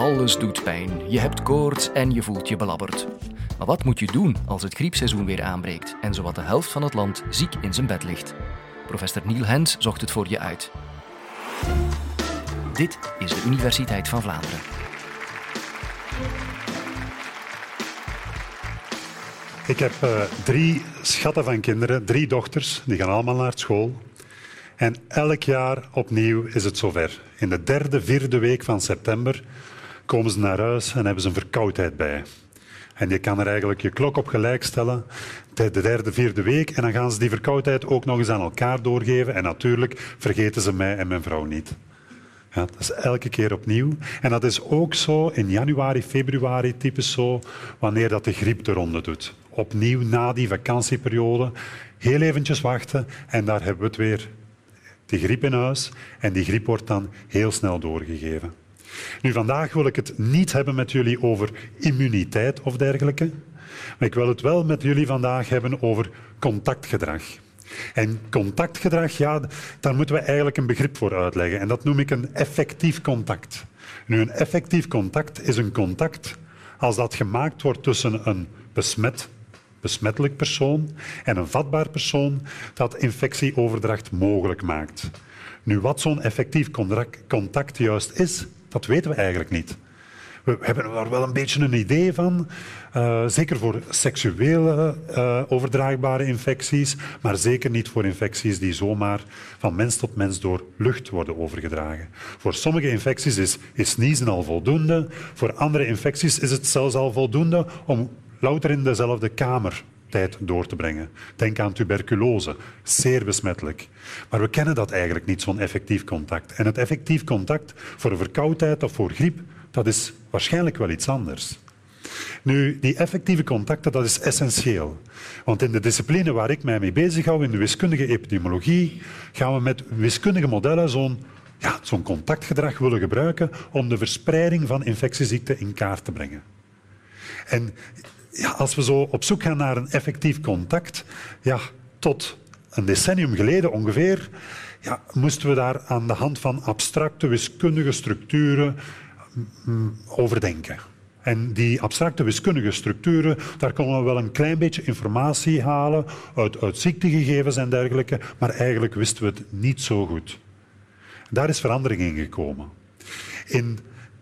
Alles doet pijn. Je hebt koorts en je voelt je belabberd. Maar wat moet je doen als het griepseizoen weer aanbreekt en zowat de helft van het land ziek in zijn bed ligt? Professor Niel Hens zocht het voor je uit. Dit is de Universiteit van Vlaanderen. Ik heb uh, drie schatten van kinderen, drie dochters, die gaan allemaal naar school. En elk jaar opnieuw is het zover. In de derde, vierde week van september komen ze naar huis en hebben ze een verkoudheid bij. En je kan er eigenlijk je klok op gelijk stellen, de derde, vierde week. En dan gaan ze die verkoudheid ook nog eens aan elkaar doorgeven. En natuurlijk vergeten ze mij en mijn vrouw niet. Ja, dat is elke keer opnieuw. En dat is ook zo in januari, februari, typisch zo, wanneer dat de griep de ronde doet. Opnieuw na die vakantieperiode, heel eventjes wachten en daar hebben we het weer. Die griep in huis en die griep wordt dan heel snel doorgegeven. Nu, vandaag wil ik het niet hebben met jullie over immuniteit of dergelijke. Maar ik wil het wel met jullie vandaag hebben over contactgedrag. En contactgedrag, ja, daar moeten we eigenlijk een begrip voor uitleggen. En dat noem ik een effectief contact. Nu, een effectief contact is een contact als dat gemaakt wordt tussen een besmet, besmettelijk persoon en een vatbaar persoon dat infectieoverdracht mogelijk maakt. Nu, wat zo'n effectief contact juist is, dat weten we eigenlijk niet. We hebben er wel een beetje een idee van, uh, zeker voor seksuele uh, overdraagbare infecties, maar zeker niet voor infecties die zomaar van mens tot mens door lucht worden overgedragen. Voor sommige infecties is, is sniezen al voldoende, voor andere infecties is het zelfs al voldoende om louter in dezelfde kamer tijd door te brengen. Denk aan tuberculose, zeer besmettelijk. Maar we kennen dat eigenlijk niet, zo'n effectief contact. En het effectief contact voor verkoudheid of voor griep, dat is waarschijnlijk wel iets anders. Nu, die effectieve contacten, dat is essentieel. Want in de discipline waar ik mij mee bezig hou, in de wiskundige epidemiologie, gaan we met wiskundige modellen zo'n ja, zo'n contactgedrag willen gebruiken om de verspreiding van infectieziekten in kaart te brengen. En ja, als we zo op zoek gaan naar een effectief contact, ja, tot een decennium geleden ongeveer, ja, moesten we daar aan de hand van abstracte wiskundige structuren mm, overdenken. En die abstracte wiskundige structuren, daar konden we wel een klein beetje informatie halen uit, uit ziektegegevens en dergelijke, maar eigenlijk wisten we het niet zo goed. Daar is verandering in gekomen. In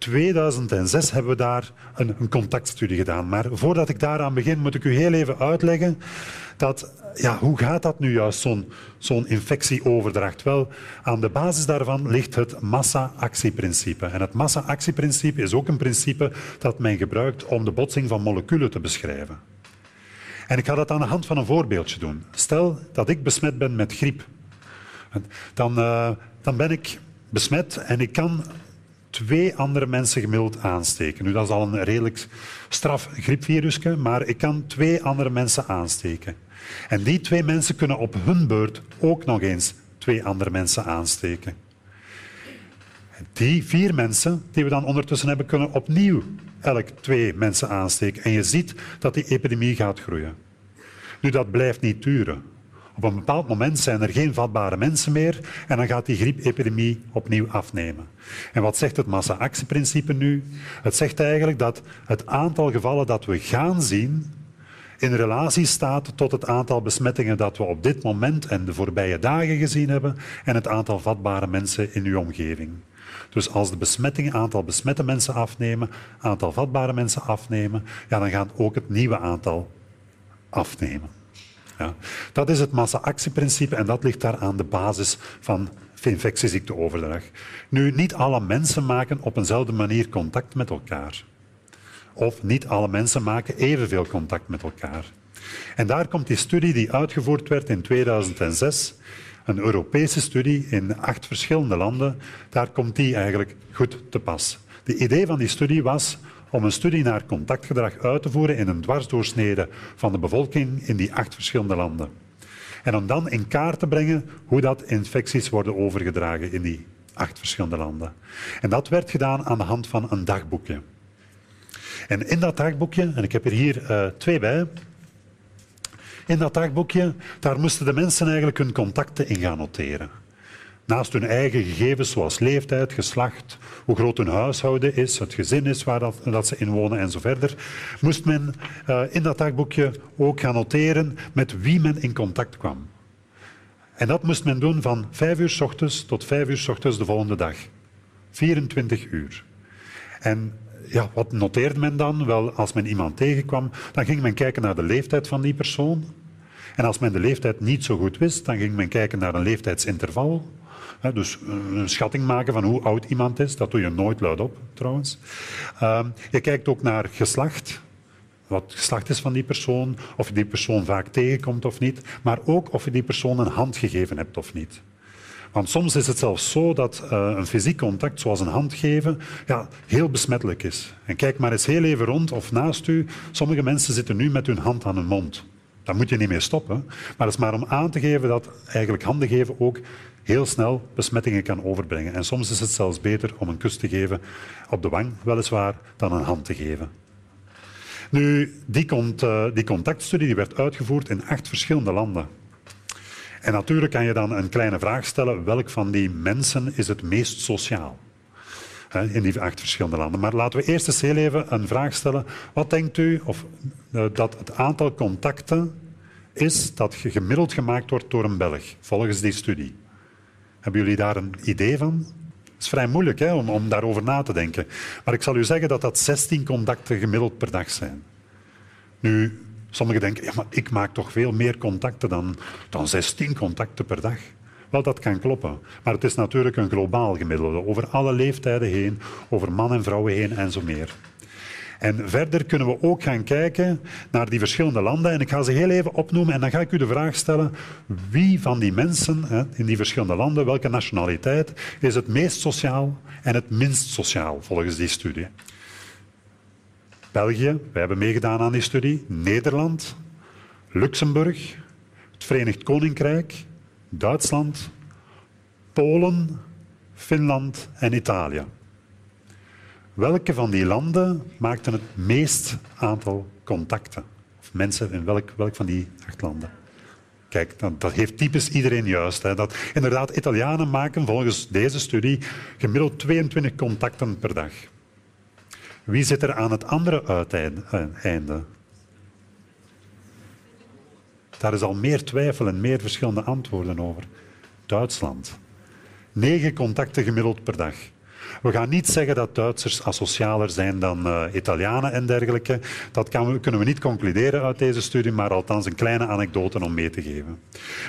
2006 hebben we daar een, een, contactstudie gedaan. Maar voordat ik daaraan begin, moet ik u heel even uitleggen dat, ja, hoe gaat dat nu juist, zo'n zo'n infectieoverdracht? Wel, aan de basis daarvan ligt het massa-actieprincipe. En het massa-actieprincipe is ook een principe dat men gebruikt om de botsing van moleculen te beschrijven. En ik ga dat aan de hand van een voorbeeldje doen. Stel dat ik besmet ben met griep. Dan, uh, dan ben ik besmet en ik kan twee andere mensen gemiddeld aansteken. Nu, dat is al een redelijk straf griepvirusje, maar ik kan twee andere mensen aansteken. En die twee mensen kunnen op hun beurt ook nog eens twee andere mensen aansteken. Die vier mensen die we dan ondertussen hebben, kunnen opnieuw elk twee mensen aansteken. En je ziet dat die epidemie gaat groeien. Nu, dat blijft niet duren. Op een bepaald moment zijn er geen vatbare mensen meer en dan gaat die griepepidemie opnieuw afnemen. En wat zegt het massa-actieprincipe nu? Het zegt eigenlijk dat het aantal gevallen dat we gaan zien in relatie staat tot het aantal besmettingen dat we op dit moment en de voorbije dagen gezien hebben en het aantal vatbare mensen in uw omgeving. Dus als de besmettingen, aantal besmette mensen afnemen, aantal vatbare mensen afnemen, ja, dan gaat ook het nieuwe aantal afnemen. Ja. Dat is het massa-actieprincipe en dat ligt daar aan de basis van infectieziekteoverdrag. Nu, niet alle mensen maken op eenzelfde manier contact met elkaar. Of niet alle mensen maken evenveel contact met elkaar. En daar komt die studie die uitgevoerd werd in 2006, een Europese studie in acht verschillende landen, daar komt die eigenlijk goed te pas. De idee van die studie was om een studie naar contactgedrag uit te voeren in een dwarsdoorsnede van de bevolking in die acht verschillende landen. En om dan in kaart te brengen hoe dat infecties worden overgedragen in die acht verschillende landen. En dat werd gedaan aan de hand van een dagboekje. En in dat dagboekje, en ik heb er hier uh, twee bij, in dat dagboekje, daar moesten de mensen eigenlijk hun contacten in gaan noteren. Naast hun eigen gegevens zoals leeftijd, geslacht, hoe groot hun huishouden is, het gezin is waar dat, dat ze in wonen en zo verder, moest men uh, in dat dagboekje ook gaan noteren met wie men in contact kwam. En dat moest men doen van vijf uur s ochtends tot vijf uur s ochtends de volgende dag. 24 uur. En ja, wat noteerde men dan? Wel, als men iemand tegenkwam, dan ging men kijken naar de leeftijd van die persoon. En als men de leeftijd niet zo goed wist, dan ging men kijken naar een leeftijdsinterval. Dus een schatting maken van hoe oud iemand is. Dat doe je nooit luidop, trouwens. Ehm, je kijkt ook naar geslacht. Wat het geslacht is van die persoon, of je die persoon vaak tegenkomt of niet. Maar ook of je die persoon een hand gegeven hebt of niet. Want soms is het zelfs zo dat uh, een fysiek contact, zoals een hand geven, ja, heel besmettelijk is. En kijk maar eens heel even rond of naast u. Sommige mensen zitten nu met hun hand aan hun mond. Daar moet je niet mee stoppen. Maar het is maar om aan te geven dat eigenlijk handen geven ook heel snel besmettingen kan overbrengen. En soms is het zelfs beter om een kus te geven op de wang, weliswaar, dan een hand te geven. Nu, die, uh, die contactstudie die werd uitgevoerd in acht verschillende landen. En natuurlijk kan je dan een kleine vraag stellen: welk van die mensen is het meest sociaal? In die acht verschillende landen. Maar laten we eerst eens heel even een vraag stellen. Wat denkt u of, uh, dat het aantal contacten is dat gemiddeld gemaakt wordt door een Belg, volgens die studie? Hebben jullie daar een idee van? Het is vrij moeilijk hè, om, om daarover na te denken. Maar ik zal u zeggen dat dat 16 contacten gemiddeld per dag zijn. Nu, sommigen denken, ja, maar ik maak toch veel meer contacten dan, dan 16 contacten per dag. Wel, dat kan kloppen. Maar het is natuurlijk een globaal gemiddelde, over alle leeftijden heen, over man en vrouwen heen en zo meer. En verder kunnen we ook gaan kijken naar die verschillende landen. En ik ga ze heel even opnoemen en dan ga ik u de vraag stellen wie van die mensen in die verschillende landen, welke nationaliteit, is het meest sociaal en het minst sociaal volgens die studie. België, wij hebben meegedaan aan die studie. Nederland, Luxemburg, het Verenigd Koninkrijk, Duitsland, Polen, Finland en Italië. Welke van die landen maakten het meest aantal contacten? Of mensen in welk, welk van die acht landen? Kijk, dat, dat heeft typisch iedereen juist. Hè. Dat, inderdaad, Italianen maken volgens deze studie gemiddeld 22 contacten per dag. Wie zit er aan het andere uiteinde? Daar is al meer twijfel en meer verschillende antwoorden over. Duitsland. Negen contacten gemiddeld per dag. We gaan niet zeggen dat Duitsers asocialer zijn dan uh, Italianen en dergelijke. Dat kan, kunnen we niet concluderen uit deze studie, maar althans een kleine anekdote om mee te geven.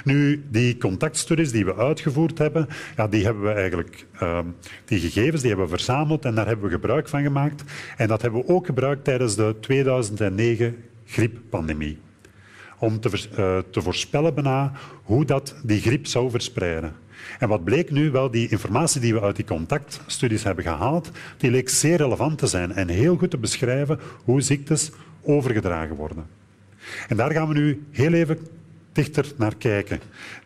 Nu, die contactstudies die we uitgevoerd hebben, ja, die hebben we eigenlijk, uh, die gegevens die hebben we verzameld en daar hebben we gebruik van gemaakt. En dat hebben we ook gebruikt tijdens de 2009 grieppandemie om te, uh, te voorspellen bijna hoe dat die griep zou verspreiden. En wat bleek nu? Wel, die informatie die we uit die contactstudies hebben gehaald, die leek zeer relevant te zijn en heel goed te beschrijven hoe ziektes overgedragen worden. En daar gaan we nu heel even dichter naar kijken.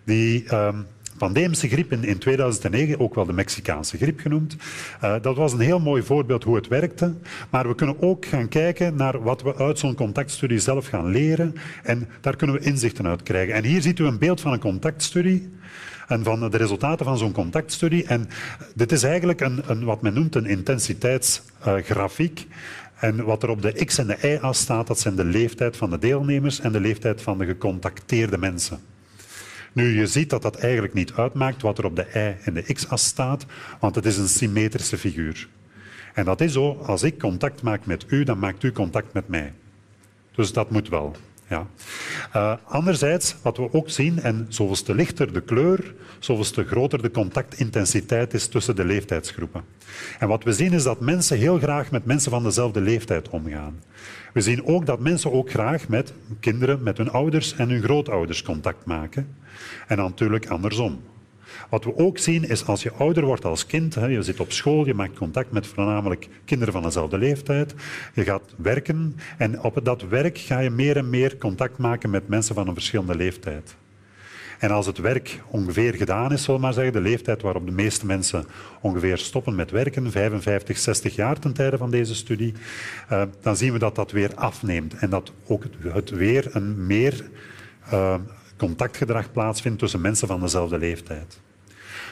Die um, pandemische griep in, in, 2009, ook wel de Mexicaanse griep genoemd, uh, dat was een heel mooi voorbeeld hoe het werkte. Maar we kunnen ook gaan kijken naar wat we uit zo'n contactstudie zelf gaan leren. En daar kunnen we inzichten uit krijgen. En hier ziet u een beeld van een contactstudie en van de resultaten van zo'n contactstudie. En dit is eigenlijk een, een wat men noemt een intensiteitsgrafiek. En wat er op de x- en de y-as staat, dat zijn de leeftijd van de deelnemers en de leeftijd van de gecontacteerde mensen. Nu, je ziet dat dat eigenlijk niet uitmaakt wat er op de y- en de x-as staat, want het is een symmetrische figuur. En dat is zo, als ik contact maak met u, dan maakt u contact met mij. Dus dat moet wel. Ja. Uh, anderzijds, wat we ook zien, en zoveelste lichter de kleur, zoveelste groter de contactintensiteit is tussen de leeftijdsgroepen. En wat we zien is dat mensen heel graag met mensen van dezelfde leeftijd omgaan. We zien ook dat mensen ook graag met kinderen, met hun ouders en hun grootouders contact maken. En natuurlijk andersom. Wat we ook zien is als je ouder wordt als kind, hè, je zit op school, je maakt contact met voornamelijk kinderen van dezelfde leeftijd, je gaat werken en op dat werk ga je meer en meer contact maken met mensen van een verschillende leeftijd. En als het werk ongeveer gedaan is, zullen we maar zeggen, de leeftijd waarop de meeste mensen ongeveer stoppen met werken, 55, 60 jaar ten tijde van deze studie, uh, dan zien we dat dat weer afneemt en dat ook het weer een meer uh, contactgedrag plaatsvindt tussen mensen van dezelfde leeftijd.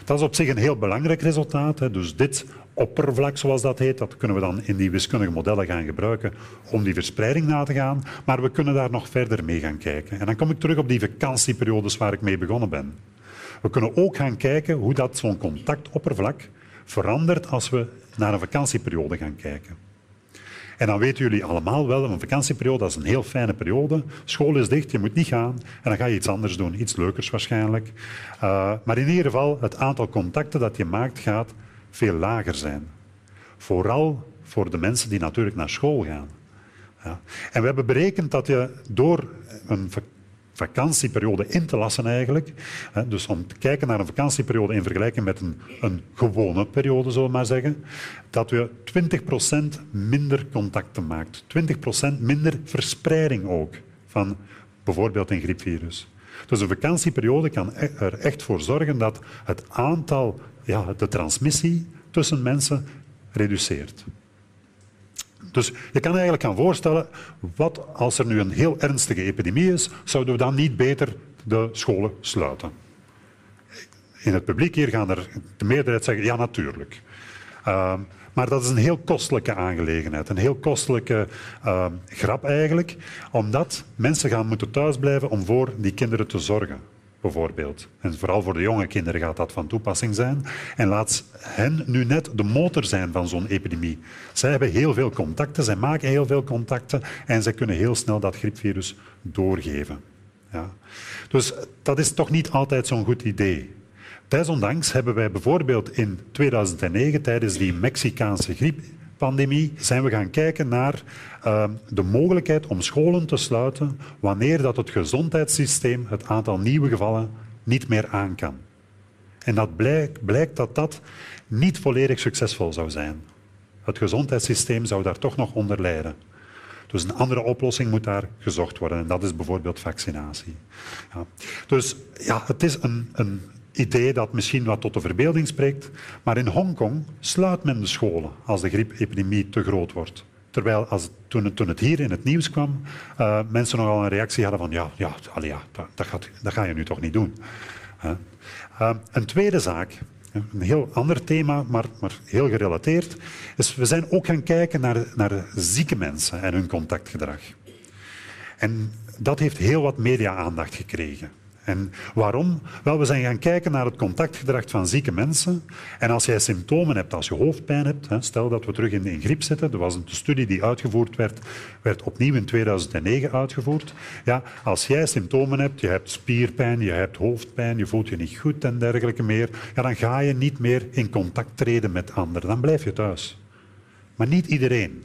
Dat is op zich een heel belangrijk resultaat. Dus dit oppervlak, zoals dat heet, dat kunnen we dan in die wiskundige modellen gaan gebruiken om die verspreiding na te gaan. Maar we kunnen daar nog verder mee gaan kijken. En dan kom ik terug op die vakantieperiodes waar ik mee begonnen ben. We kunnen ook gaan kijken hoe dat zo'n contactoppervlak verandert als we naar een vakantieperiode gaan kijken. En dan weten jullie allemaal wel, een vakantieperiode is een heel fijne periode. School is dicht, je moet niet gaan. En dan ga je iets anders doen, iets leukers waarschijnlijk. Uh, maar in ieder geval, het aantal contacten dat je maakt gaat veel lager zijn. Vooral voor de mensen die natuurlijk naar school gaan. Ja. En we hebben berekend dat je door een vakantieperiode in te lassen eigenlijk. Dus om te kijken naar een vakantieperiode in vergelijking met een, een gewone periode, zullen we maar zeggen, dat we 20% minder contacten maakt. 20% minder verspreiding ook van bijvoorbeeld een griepvirus. Dus een vakantieperiode kan e- er echt voor zorgen dat het aantal, ja, de transmissie tussen mensen reduceert. Dus je kan eigenlijk gaan voorstellen, wat als er nu een heel ernstige epidemie is, zouden we dan niet beter de scholen sluiten? In het publiek hier gaan er de meerderheid zeggen, ja natuurlijk. Uh, maar dat is een heel kostelijke aangelegenheid, een heel kostelijke uh, grap eigenlijk, omdat mensen gaan moeten thuisblijven om voor die kinderen te zorgen bijvoorbeeld. En vooral voor de jonge kinderen gaat dat van toepassing zijn. En laat hen nu net de motor zijn van zo'n epidemie. Zij hebben heel veel contacten, zij maken heel veel contacten en zij kunnen heel snel dat griepvirus doorgeven. Ja. Dus dat is toch niet altijd zo'n goed idee. Desondanks hebben wij bijvoorbeeld in 2009, tijdens die Mexicaanse griep, pandemie zijn we gaan kijken naar uh, de mogelijkheid om scholen te sluiten wanneer dat het gezondheidssysteem het aantal nieuwe gevallen niet meer aan kan. En dat blijkt, blijkt dat dat niet volledig succesvol zou zijn. Het gezondheidssysteem zou daar toch nog onder lijden. Dus een andere oplossing moet daar gezocht worden. En dat is bijvoorbeeld vaccinatie. Ja. Dus ja, het is een, een idee dat misschien wat tot de verbeelding spreekt. Maar in Hongkong sluit men de scholen als de griepepidemie te groot wordt. Terwijl als, toen, het, hier in het nieuws kwam, uh, mensen nogal een reactie hadden van ja, ja, allee, ja dat, dat, gaat, dat, ga je nu toch niet doen. Uh, een tweede zaak, een heel ander thema, maar, maar, heel gerelateerd, is we zijn ook gaan kijken naar, naar zieke mensen en hun contactgedrag. En dat heeft heel wat media-aandacht gekregen. En waarom? Wel, we zijn gaan kijken naar het contactgedrag van zieke mensen. En als jij symptomen hebt, als je hoofdpijn hebt, hè, stel dat we terug in, in griep zitten, er was een studie die uitgevoerd werd, werd opnieuw in 2009 uitgevoerd. Ja, als jij symptomen hebt, je hebt spierpijn, je hebt hoofdpijn, je voelt je niet goed en dergelijke meer, ja, dan ga je niet meer in contact treden met anderen. Dan blijf je thuis. Maar niet iedereen.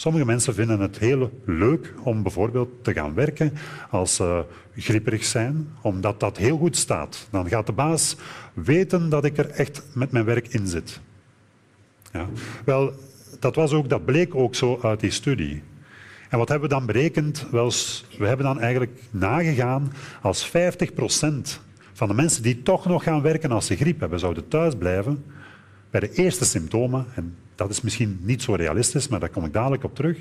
Sommige mensen vinden het heel leuk om bijvoorbeeld te gaan werken als ze grieperig zijn, omdat dat heel goed staat. Dan gaat de baas weten dat ik er echt met mijn werk in zit. Ja. Wel, dat, was ook, dat bleek ook zo uit die studie. En wat hebben we dan berekend? Wel, we hebben dan eigenlijk nagegaan als 50% van de mensen die toch nog gaan werken als ze griep hebben, zouden thuis blijven bij de eerste symptomen, en dat is misschien niet zo realistisch, maar daar kom ik dadelijk op terug,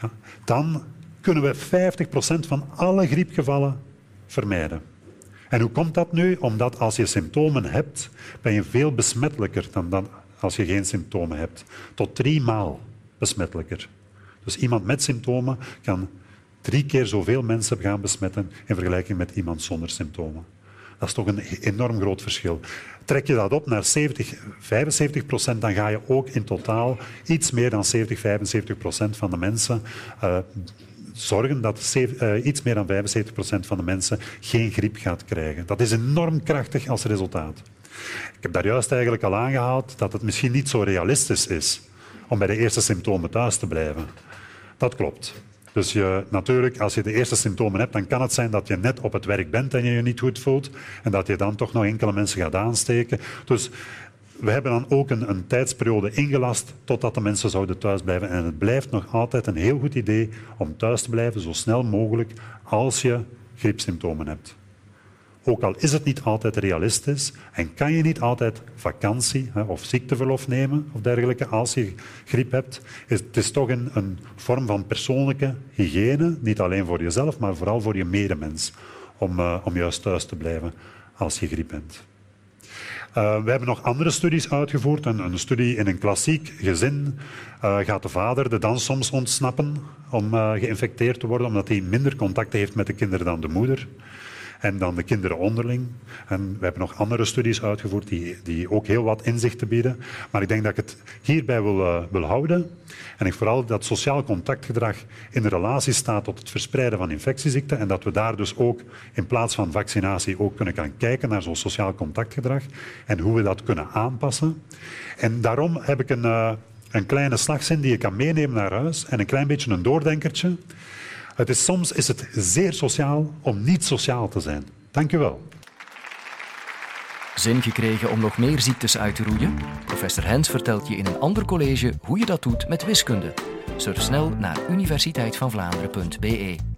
ja, dan kunnen we 50% van alle griepgevallen vermijden. En hoe komt dat nu? Omdat als je symptomen hebt, ben je veel besmettelijker dan, dan als je geen symptomen hebt. Tot drie maal besmettelijker. Dus iemand met symptomen kan drie keer zoveel mensen gaan besmetten in vergelijking met iemand zonder symptomen. Dat is toch een enorm groot verschil. Trek je dat op naar 70, 75 procent, dan ga je ook in totaal iets meer dan 70, 75 procent van de mensen uh, zorgen dat uh, iets meer dan 75 procent van de mensen geen griep gaat krijgen. Dat is enorm krachtig als resultaat. Ik heb daar juist eigenlijk al aangehaald dat het misschien niet zo realistisch is om bij de eerste symptomen thuis te blijven. Dat klopt. Dus je, natuurlijk, als je de eerste symptomen hebt, dan kan het zijn dat je net op het werk bent en je je niet goed voelt. En dat je dan toch nog enkele mensen gaat aansteken. Dus we hebben dan ook een, een tijdsperiode ingelast totdat de mensen zouden thuisblijven. En het blijft nog altijd een heel goed idee om thuis te blijven zo snel mogelijk als je griepsymptomen hebt. Ook al is het niet altijd realistisch en kan je niet altijd vakantie of ziekteverlof nemen of dergelijke als je griep hebt, is het is toch een, vorm van persoonlijke hygiëne, niet alleen voor jezelf, maar vooral voor je medemens, om, uh, om juist thuis te blijven als je griep bent. Uh, we hebben nog andere studies uitgevoerd. Een, een studie in een klassiek gezin uh, gaat de vader de dans soms ontsnappen om geïnfecteerd te worden, omdat hij minder contact heeft met de kinderen dan de moeder en dan de kinderen onderling. En we hebben nog andere studies uitgevoerd die, die ook heel wat inzichten bieden. Maar ik denk dat ik het hierbij wil, uh, wil houden. En ik vooral dat sociaal contactgedrag in relatie staat tot het verspreiden van infectieziekten en dat we daar dus ook in plaats van vaccinatie ook kunnen gaan kijken naar zo'n sociaal contactgedrag en hoe we dat kunnen aanpassen. En daarom heb ik een, uh, een kleine slagzin die je kan meenemen naar huis en een klein beetje een doordenkertje. Het is, soms is het zeer sociaal om niet sociaal te zijn. Dank u wel. Zin gekregen om nog meer ziektes uit te roeien? Professor Hens vertelt je in een ander college hoe je dat doet met wiskunde. Surf snel naar universiteitvanvlaanderen.be.